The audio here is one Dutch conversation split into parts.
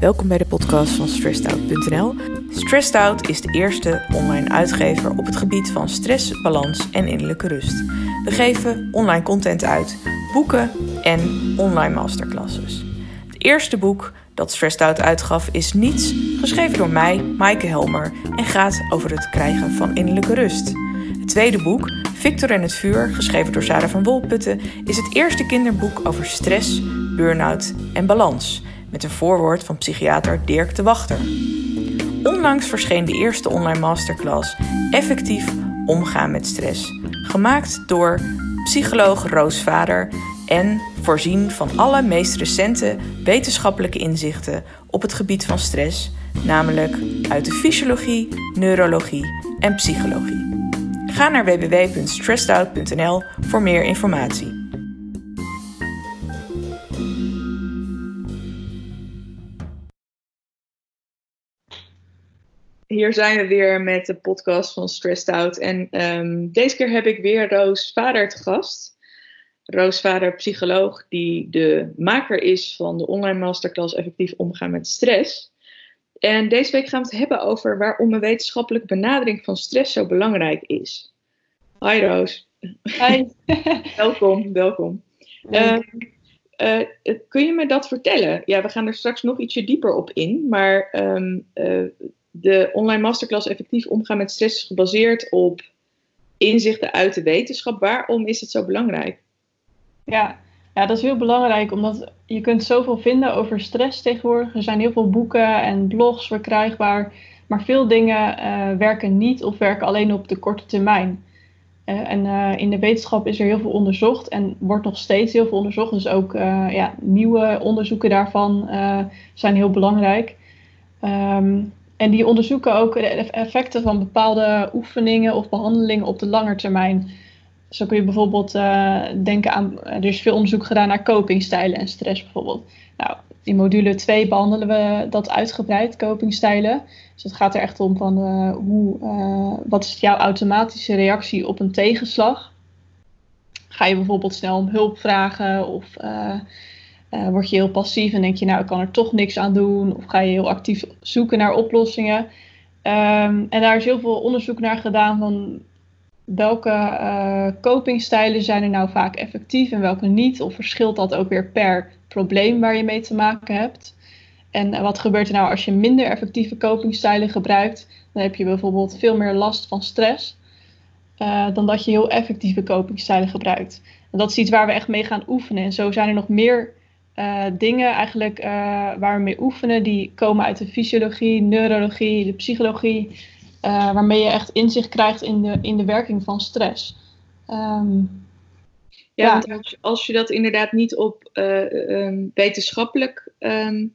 Welkom bij de podcast van stressedout.nl. Stressed Out is de eerste online uitgever op het gebied van stress, balans en innerlijke rust. We geven online content uit, boeken en online masterclasses. Het eerste boek dat Stressed Out uitgaf is Niets, geschreven door mij, Maaike Helmer, en gaat over het krijgen van innerlijke rust. Het tweede boek, Victor en het vuur, geschreven door Sarah van Wolputten, is het eerste kinderboek over stress, burn-out en balans, met een voorwoord van psychiater Dirk de Wachter. Onlangs verscheen de eerste online masterclass Effectief omgaan met stress, gemaakt door psycholoog Roos Vader en voorzien van alle meest recente wetenschappelijke inzichten op het gebied van stress, namelijk uit de fysiologie, neurologie en psychologie. Ga naar www.stressedout.nl voor meer informatie. Hier zijn we weer met de podcast van Stressed Out. En ehm, deze keer heb ik weer Roos Vader te gast. Roos Vader, psycholoog, die de maker is van de online masterclass Effectief omgaan met stress. En deze week gaan we het hebben over waarom een wetenschappelijke benadering van stress zo belangrijk is. Hi Roos. Hi. welkom, welkom. Uh, uh, kun je me dat vertellen? Ja, we gaan er straks nog ietsje dieper op in, maar um, uh, de online masterclass Effectief omgaan met stress is gebaseerd op inzichten uit de wetenschap. Waarom is het zo belangrijk? Ja, ja, dat is heel belangrijk, omdat je kunt zoveel vinden over stress tegenwoordig. Er zijn heel veel boeken en blogs verkrijgbaar, maar veel dingen uh, werken niet of werken alleen op de korte termijn. Uh, en uh, in de wetenschap is er heel veel onderzocht en wordt nog steeds heel veel onderzocht. Dus ook ja, nieuwe onderzoeken daarvan zijn heel belangrijk. Um, en die onderzoeken ook de effecten van bepaalde oefeningen of behandelingen op de lange termijn. Zo kun je bijvoorbeeld uh, denken aan, er is veel onderzoek gedaan naar copingstijlen en stress bijvoorbeeld. Nou, in module 2 behandelen we dat uitgebreid, copingstijlen. Dus het gaat er echt om van uh, hoe, uh, wat is jouw automatische reactie op een tegenslag? Ga je bijvoorbeeld snel om hulp vragen of uh, word je heel passief en denk je, nou, ik kan er toch niks aan doen. Of ga je heel actief zoeken naar oplossingen. Um, en daar is heel veel onderzoek naar gedaan van welke uh, copingstijlen zijn er nou vaak effectief en welke niet. Of verschilt dat ook weer per probleem waar je mee te maken hebt. En wat gebeurt er nou als je minder effectieve copingstijlen gebruikt? Dan heb je bijvoorbeeld veel meer last van stress. Dan dat je heel effectieve copingstijlen gebruikt. En dat is iets waar we echt mee gaan oefenen. En zo zijn er nog meer uh, dingen eigenlijk uh, waar we mee oefenen, die komen uit de fysiologie, neurologie, de psychologie, uh, waarmee je echt inzicht krijgt in de, in de werking van stress. Um, ja, als, als, je dat inderdaad niet op um, wetenschappelijk, um,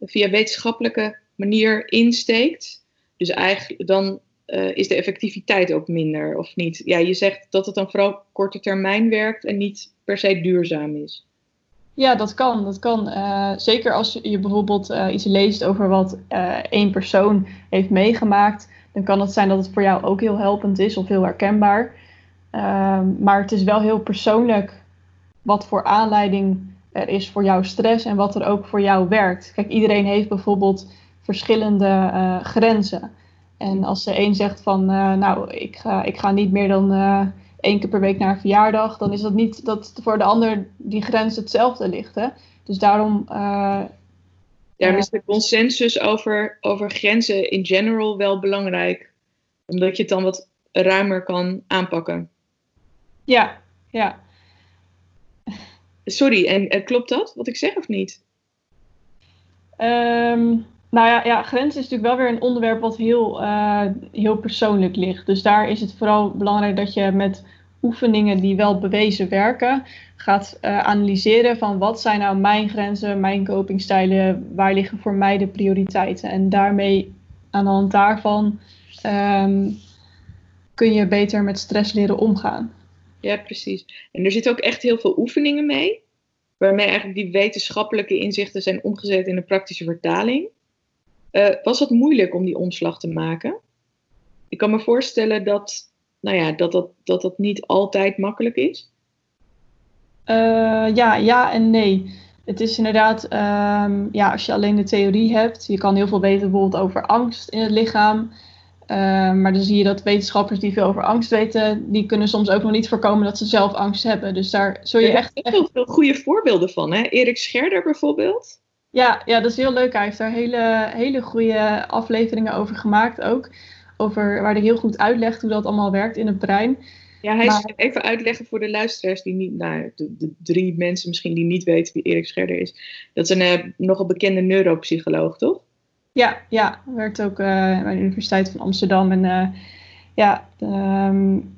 via wetenschappelijke manier insteekt, dus eigenlijk dan is de effectiviteit ook minder, of niet? Ja, je zegt dat het dan vooral korte termijn werkt en niet per se duurzaam is. Ja, dat kan. Dat kan. Uh, zeker als je bijvoorbeeld uh, iets leest over wat uh, één persoon heeft meegemaakt, dan kan het zijn dat het voor jou ook heel helpend is of heel herkenbaar. Ehm, maar het is wel heel persoonlijk wat voor aanleiding er is voor jouw stress en wat er ook voor jou werkt. Kijk, iedereen heeft bijvoorbeeld verschillende grenzen. En als de een zegt van, nou, ik ga, ik ga niet meer dan één keer per week naar een verjaardag, dan is dat niet dat voor de ander die grens hetzelfde ligt. Hè? Dus daarom. Uh, Daarom is de consensus over, over grenzen in general wel belangrijk, omdat je het dan wat ruimer kan aanpakken. Ja, ja. Sorry, en uh, klopt dat wat ik zeg of niet? Um, nou ja, ja, grens is natuurlijk wel weer een onderwerp wat heel, uh, heel persoonlijk ligt. Dus daar is het vooral belangrijk dat je met oefeningen die wel bewezen werken, gaat uh, analyseren van wat zijn nou mijn grenzen, mijn copingstijlen, waar liggen voor mij de prioriteiten. En daarmee, aan de hand daarvan, um, kun je beter met stress leren omgaan. Ja, precies. En er zitten ook echt heel veel oefeningen mee, waarmee eigenlijk die wetenschappelijke inzichten zijn omgezet in een praktische vertaling. Uh, was het moeilijk om die omslag te maken? Ik kan me voorstellen dat nou ja, dat, dat, dat dat niet altijd makkelijk is. Uh, ja, ja en nee. Het is inderdaad, ehm, ja, als je alleen de theorie hebt, je kan heel veel weten bijvoorbeeld over angst in het lichaam. Ehm, maar dan zie je dat wetenschappers die veel over angst weten, die kunnen soms ook nog niet voorkomen dat ze zelf angst hebben. Dus daar zul je echt. Er zijn veel goede voorbeelden van, hè? Erik Scherder bijvoorbeeld. Ja, ja, dat is heel leuk. Hij heeft daar hele, hele goede afleveringen over gemaakt ook. Over, waar hij heel goed uitlegt hoe dat allemaal werkt in het brein. Ja, hij maar... even uitleggen voor de luisteraars die niet, nou, de, de, drie mensen misschien die niet weten wie Erik Scherder is. Dat is een uh, nogal bekende neuropsycholoog, toch? Ja, ja, werkt ook uh, bij de Universiteit van Amsterdam. En uh, ja, um,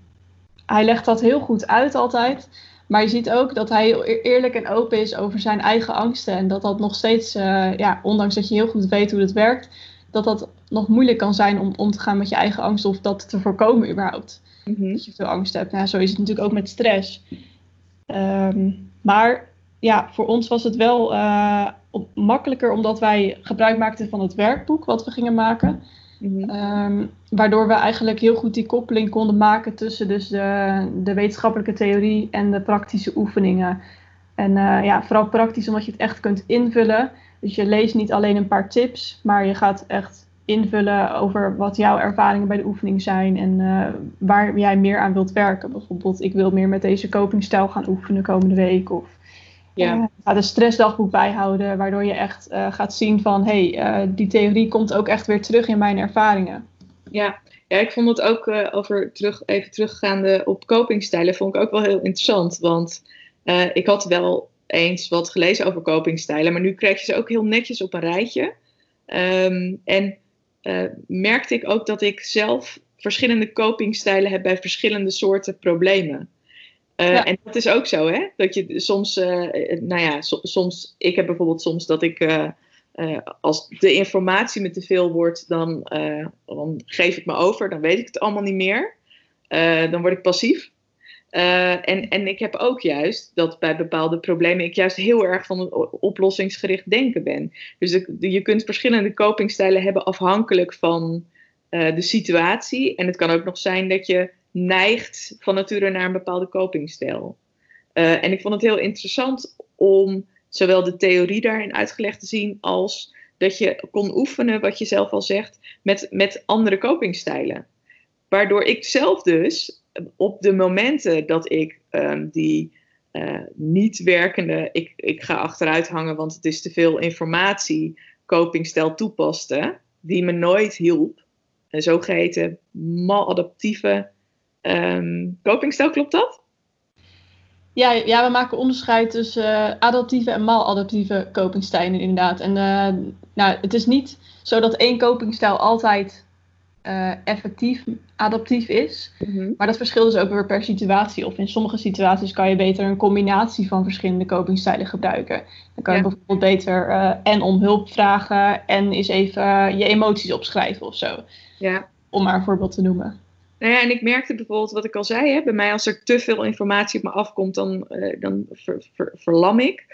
hij legt dat heel goed uit altijd. Maar je ziet ook dat hij heel eerlijk en open is over zijn eigen angsten. En dat dat nog steeds, uh, ja, ondanks dat je heel goed weet hoe het werkt, dat dat nog moeilijk kan zijn om om te gaan met je eigen angst of dat te voorkomen überhaupt. Mm -hmm. Dat je veel angst hebt. Nou, zo is het natuurlijk ook met stress. Um, maar ja, voor ons was het wel uh, makkelijker omdat wij gebruik maakten van het werkboek wat we gingen maken. -hmm. um, waardoor we eigenlijk heel goed die koppeling konden maken tussen dus de, de wetenschappelijke theorie en de praktische oefeningen. En uh, ja, vooral praktisch omdat je het echt kunt invullen. Dus je leest niet alleen een paar tips, maar je gaat echt invullen over wat jouw ervaringen bij de oefening zijn en uh, waar jij meer aan wilt werken. Bijvoorbeeld, ik wil meer met deze copingstijl gaan oefenen komende week. Of ja. Uh, ga een stressdagboek bijhouden, waardoor je echt uh, gaat zien van hé, hey, die theorie komt ook echt weer terug in mijn ervaringen. Ja, ja ik vond het ook over terug, even teruggaande op copingstijlen, vond ik ook wel heel interessant. Want ik had wel eens wat gelezen over copingstijlen, maar nu krijg je ze ook heel netjes op een rijtje. Um, en merkte ik ook dat ik zelf verschillende copingstijlen heb bij verschillende soorten problemen. Uh, ja. En dat is ook zo, hè? Dat je soms, uh, nou ja, so, soms, ik heb bijvoorbeeld soms dat ik, als de informatie me te veel wordt, dan, dan geef ik me over, dan weet ik het allemaal niet meer. dan word ik passief. En, en ik heb ook juist dat bij bepaalde problemen ik juist heel erg van een oplossingsgericht denken ben. Dus je kunt verschillende copingstijlen hebben afhankelijk van de situatie. En het kan ook nog zijn dat je neigt van nature naar een bepaalde copingstijl. Uh, en ik vond het heel interessant om zowel de theorie daarin uitgelegd te zien als dat je kon oefenen, wat je zelf al zegt, met, met andere copingstijlen. Waardoor ik zelf dus op de momenten dat ik um, die uh, niet werkende, ik, ik ga achteruit hangen, want het is te veel informatie, copingstijl toepaste, die me nooit hielp. Een zogeheten maladaptieve um, copingstijl, klopt dat? Ja, ja, we maken onderscheid tussen uh, adaptieve en maladaptieve copingstijlen inderdaad. En uh, nou, het is niet zo dat één copingstijl altijd uh, effectief adaptief is. Mm-hmm. Maar dat verschilt dus ook weer per situatie. Of in sommige situaties kan je beter een combinatie van verschillende copingstijlen gebruiken. Dan kan je ja. bijvoorbeeld beter en om hulp vragen en eens even je emoties opschrijven of zo. Ja. Om maar een voorbeeld te noemen. Nou ja, en ik merkte bijvoorbeeld wat ik al zei, hè, bij mij als er te veel informatie op me afkomt, dan, dan ver, ver, verlam ik.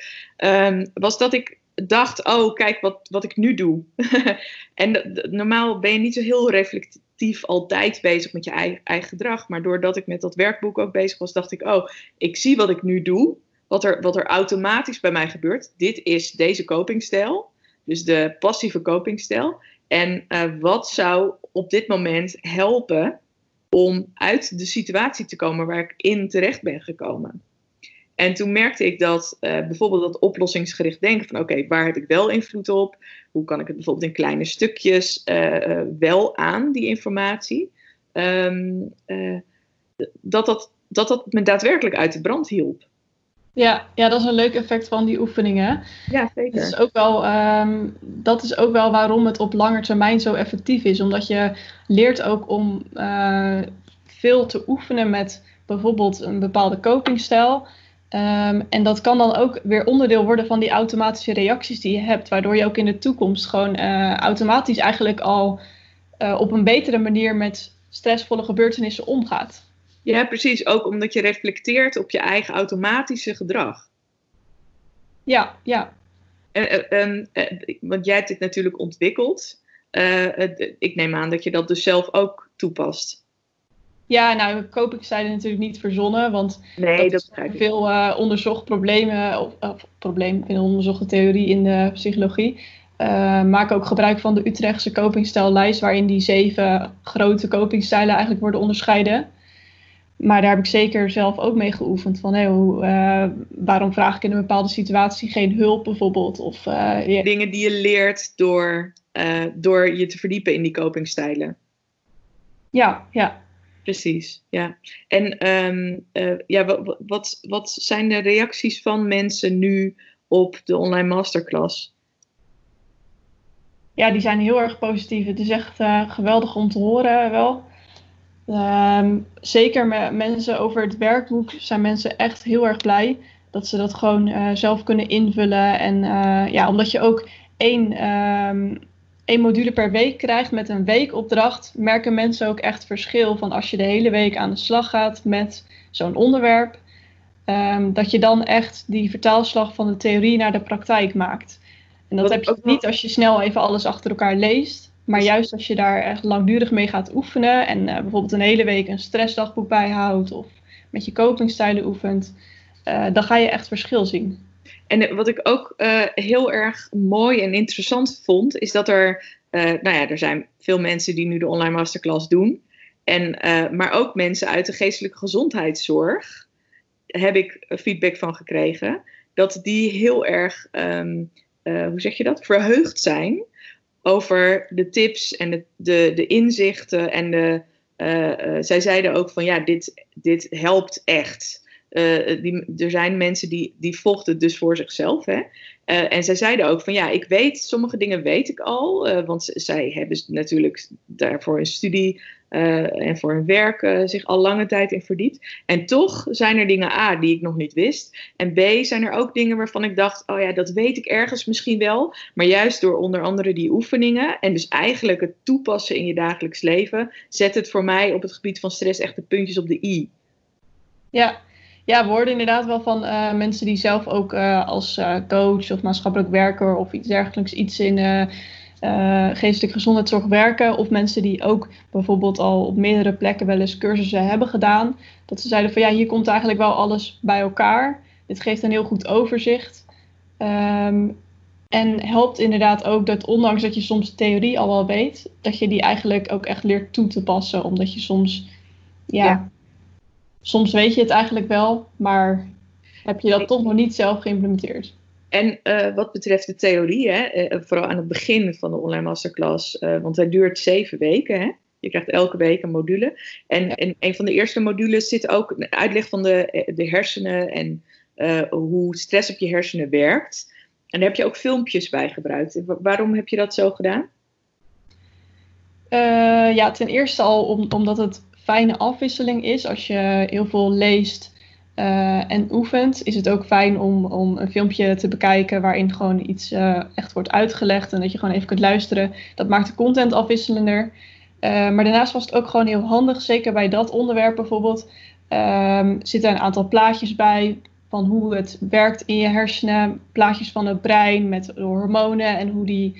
Um, was dat ik dacht, oh kijk wat, wat ik nu doe. en normaal ben je niet zo heel reflectief altijd bezig met je eigen, eigen, gedrag. Maar doordat ik met dat werkboek ook bezig was, dacht ik, oh, ik zie wat ik nu doe. Wat er, wat er automatisch bij mij gebeurt. Dit is deze copingstijl. Dus de passieve copingstijl. En uh, wat zou op dit moment helpen om uit de situatie te komen waar ik in terecht ben gekomen? En toen merkte ik dat uh, bijvoorbeeld dat oplossingsgericht denken van oké, waar heb ik wel invloed op? Hoe kan ik het bijvoorbeeld in kleine stukjes uh, uh, wel aan, die informatie? Um, dat, dat, dat dat me daadwerkelijk uit de brand hielp. Ja, ja, dat is een leuk effect van die oefeningen. Ja, zeker. Dat is, ook wel, um, dat is ook wel waarom het op lange termijn zo effectief is. Omdat je leert ook om veel te oefenen met bijvoorbeeld een bepaalde copingstijl. Um, en dat kan dan ook weer onderdeel worden van die automatische reacties die je hebt, waardoor je ook in de toekomst gewoon uh, automatisch eigenlijk al uh, op een betere manier met stressvolle gebeurtenissen omgaat. Ja, precies. Ook omdat je reflecteert op je eigen automatische gedrag. Ja, ja. En, uh, want jij hebt dit natuurlijk ontwikkeld. ik neem aan dat je dat dus zelf ook toepast. Ja, nou, copingstijlen natuurlijk niet verzonnen, want nee, dat, is veel uh, onderzocht problemen, of, of probleem, een onderzochte theorie in de psychologie. Uh, maken ook gebruik van de Utrechtse copingstijllijst, waarin die zeven grote copingstijlen eigenlijk worden onderscheiden. Maar daar heb ik zeker zelf ook mee geoefend. Van, hey, hoe, uh, waarom vraag ik in een bepaalde situatie geen hulp bijvoorbeeld? Of, yeah. Dingen die je leert door, door je te verdiepen in die copingstijlen. Ja, ja. Precies, ja. En um, uh, ja, wat, wat, wat zijn de reacties van mensen nu op de online masterclass? Ja, die zijn heel erg positief. Het is echt geweldig om te horen wel. Um, zeker met mensen over het werkboek zijn mensen echt heel erg blij dat ze dat gewoon uh, zelf kunnen invullen. En ja, omdat je ook één um, één module per week krijgt met een weekopdracht, merken mensen ook echt verschil van als je de hele week aan de slag gaat met zo'n onderwerp, um, dat je dan echt die vertaalslag van de theorie naar de praktijk maakt. En dat, heb je niet als je snel even alles achter elkaar leest, maar juist als je daar echt langdurig mee gaat oefenen en uh, bijvoorbeeld een hele week een stressdagboek bijhoudt of met je copingstijlen oefent, uh, dan ga je echt verschil zien. En wat ik ook uh, heel erg mooi en interessant vond, is dat er, nou ja, er zijn veel mensen die nu de online masterclass doen. En, maar ook mensen uit de geestelijke gezondheidszorg heb ik feedback van gekregen. Dat die heel erg, um, hoe zeg je dat, verheugd zijn over de tips en de, de, de inzichten. En de, zij zeiden ook van ja, dit, dit helpt echt. Die, er zijn mensen die, die vochten dus voor zichzelf. Hè? Uh, en zij zeiden ook van ja, ik weet, sommige dingen weet ik al. Uh, want zij hebben natuurlijk daarvoor een studie en voor hun werk zich al lange tijd in verdiept. En toch zijn er dingen A die ik nog niet wist. En B zijn er ook dingen waarvan ik dacht, oh ja, dat weet ik ergens misschien wel. Maar juist door onder andere die oefeningen en dus eigenlijk het toepassen in je dagelijks leven, zet het voor mij op het gebied van stress echt de puntjes op de i. Ja, ja, we hoorden inderdaad wel van uh, mensen die zelf ook uh, als uh, coach of maatschappelijk werker of iets dergelijks iets in geestelijke gezondheidszorg werken. Of mensen die ook bijvoorbeeld al op meerdere plekken wel eens cursussen hebben gedaan. Dat ze zeiden van ja, hier komt eigenlijk wel alles bij elkaar. Dit geeft een heel goed overzicht. Um, en helpt inderdaad ook dat ondanks dat je soms theorie al wel weet, dat je die eigenlijk ook echt leert toe te passen. Omdat je soms ja soms weet je het eigenlijk wel, maar heb je dat toch nog niet zelf geïmplementeerd. En uh, wat betreft de theorie, hè, uh, vooral aan het begin van de online masterclass, uh, want hij duurt zeven weken. Hè? Je krijgt elke week een module. En ja. in een van de eerste modules zit ook een uitleg van de, de hersenen en hoe stress op je hersenen werkt. En daar heb je ook filmpjes bij gebruikt. Waarom heb je dat zo gedaan? ja, ten eerste al om, omdat het fijne afwisseling is. Als je heel veel leest uh, en oefent, is het ook fijn om, om een filmpje te bekijken waarin gewoon iets uh, echt wordt uitgelegd en dat je gewoon even kunt luisteren. Dat maakt de content afwisselender. Uh, maar daarnaast was het ook gewoon heel handig, zeker bij dat onderwerp bijvoorbeeld. Um, zitten een aantal plaatjes bij van hoe het werkt in je hersenen. Plaatjes van het brein met hormonen en hoe die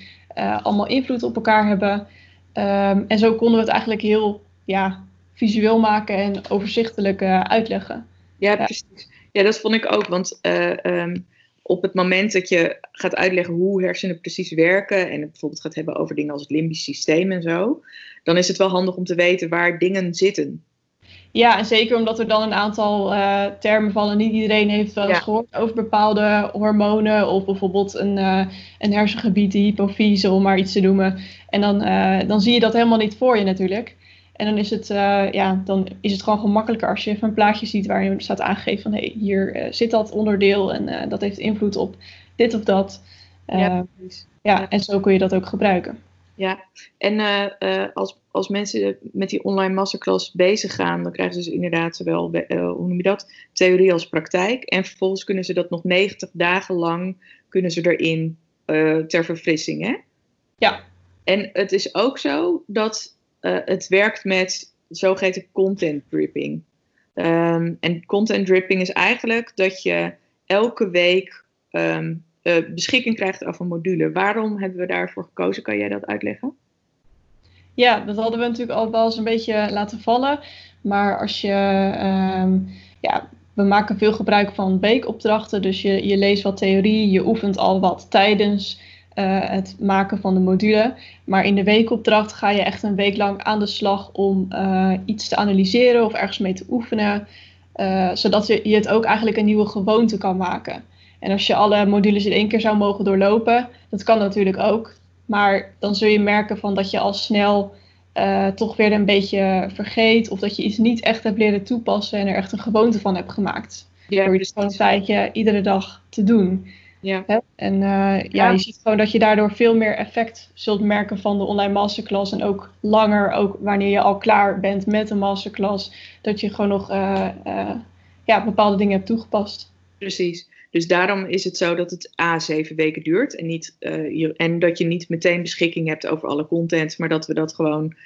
allemaal invloed op elkaar hebben. Um, en zo konden we het eigenlijk heel ja, visueel maken en overzichtelijk uh, uitleggen. Ja, precies. Ja, dat vond ik ook. Want uh, um, op het moment dat je gaat uitleggen hoe hersenen precies werken en het bijvoorbeeld gaat hebben over dingen als het limbisch systeem en zo, dan is het wel handig om te weten waar dingen zitten. Ja, en zeker omdat er dan een aantal uh, termen vallen. Niet iedereen heeft wel eens ja. gehoord over bepaalde hormonen. Of bijvoorbeeld een, uh, een hersengebied, de hypofyse, om maar iets te noemen. En dan, dan zie je dat helemaal niet voor je natuurlijk. En dan is, het, uh, ja, dan is het gewoon gemakkelijker als je even een plaatje ziet waarin staat aangegeven van hé, hey, hier uh, zit dat onderdeel en uh, dat heeft invloed op dit of dat. ja, ja, en zo kun je dat ook gebruiken. Ja, en als, als mensen met die online masterclass bezig gaan, dan krijgen ze dus inderdaad zowel, hoe noem je dat, theorie als praktijk. En vervolgens kunnen ze dat nog 90 dagen lang, kunnen ze erin ter verfrissing, hè? Ja. En het is ook zo dat uh, het werkt met zogeheten content dripping. Um, en content dripping is eigenlijk dat je elke week um, uh, beschikking krijgt over een module. Waarom hebben we daarvoor gekozen? Kan jij dat uitleggen? Ja, dat hadden we natuurlijk al wel eens een beetje laten vallen. Maar als je, ehm, ja, we maken veel gebruik van weekopdrachten. Dus je, je leest wat theorie, je oefent al wat tijdens uh, het maken van de module. Maar in de weekopdracht ga je echt een week lang aan de slag om uh, iets te analyseren of ergens mee te oefenen. Uh, zodat je, je het ook eigenlijk een nieuwe gewoonte kan maken. En als je alle modules in één keer zou mogen doorlopen, dat kan natuurlijk ook. Maar dan zul je merken van dat je al snel toch weer een beetje vergeet. Of dat je iets niet echt hebt leren toepassen en er echt een gewoonte van hebt gemaakt. Ja, Door je dus gewoon een tijdje iedere dag te doen. Ja. Hè? En uh, ja. je ziet gewoon dat je daardoor veel meer effect zult merken van de online masterclass. En ook langer, ook wanneer je al klaar bent met een masterclass, dat je gewoon nog uh, ja, bepaalde dingen hebt toegepast. Precies. Dus daarom is het zo dat het A zeven weken duurt. En, niet, je, en dat je niet meteen beschikking hebt over alle content. Maar dat we dat gewoon,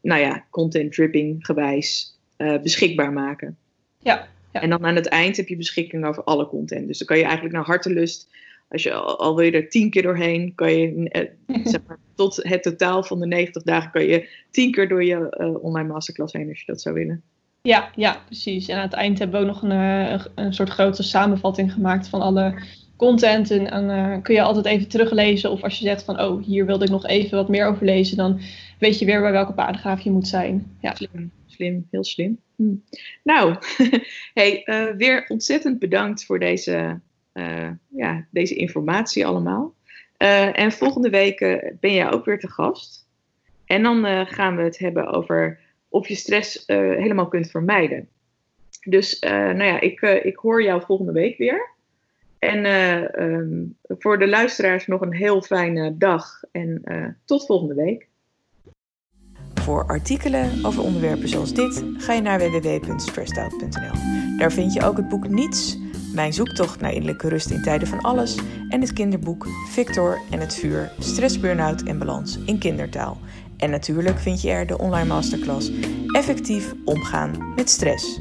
nou ja, content dripping gewijs beschikbaar maken. Ja, ja, En dan aan het eind heb je beschikking over alle content. Dus dan kan je eigenlijk naar hartelust. Als je al, al wil je er tien keer doorheen, kan je zeg maar, tot het totaal van de 90 dagen kan je tien keer door je online masterclass heen als je dat zou willen. Ja, ja, precies. En aan het eind hebben we ook nog een, eh, een, een soort grote samenvatting gemaakt van alle content. En, en uh, kun je altijd even teruglezen. Of als je zegt van, oh, hier wilde ik nog even wat meer over lezen. Dan weet je weer bij welke paragraaf je moet zijn. Ja. Slim, slim, heel slim. Hm. Nou, uh, weer ontzettend bedankt voor deze, uh, ja, deze informatie allemaal. en volgende week ben jij ook weer te gast. En dan gaan we het hebben over of je stress helemaal kunt vermijden. Dus nou ja, ik, ik hoor jou volgende week weer. En um, voor de luisteraars nog een heel fijne dag en tot volgende week. Voor artikelen over onderwerpen zoals dit ga je naar www.stressedout.nl. Daar vind je ook het boek Niets, mijn zoektocht naar innerlijke rust in tijden van alles en het kinderboek Victor en het vuur, stress, burn-out en balans in kindertaal. En natuurlijk vind je er de online masterclass Effectief omgaan met stress.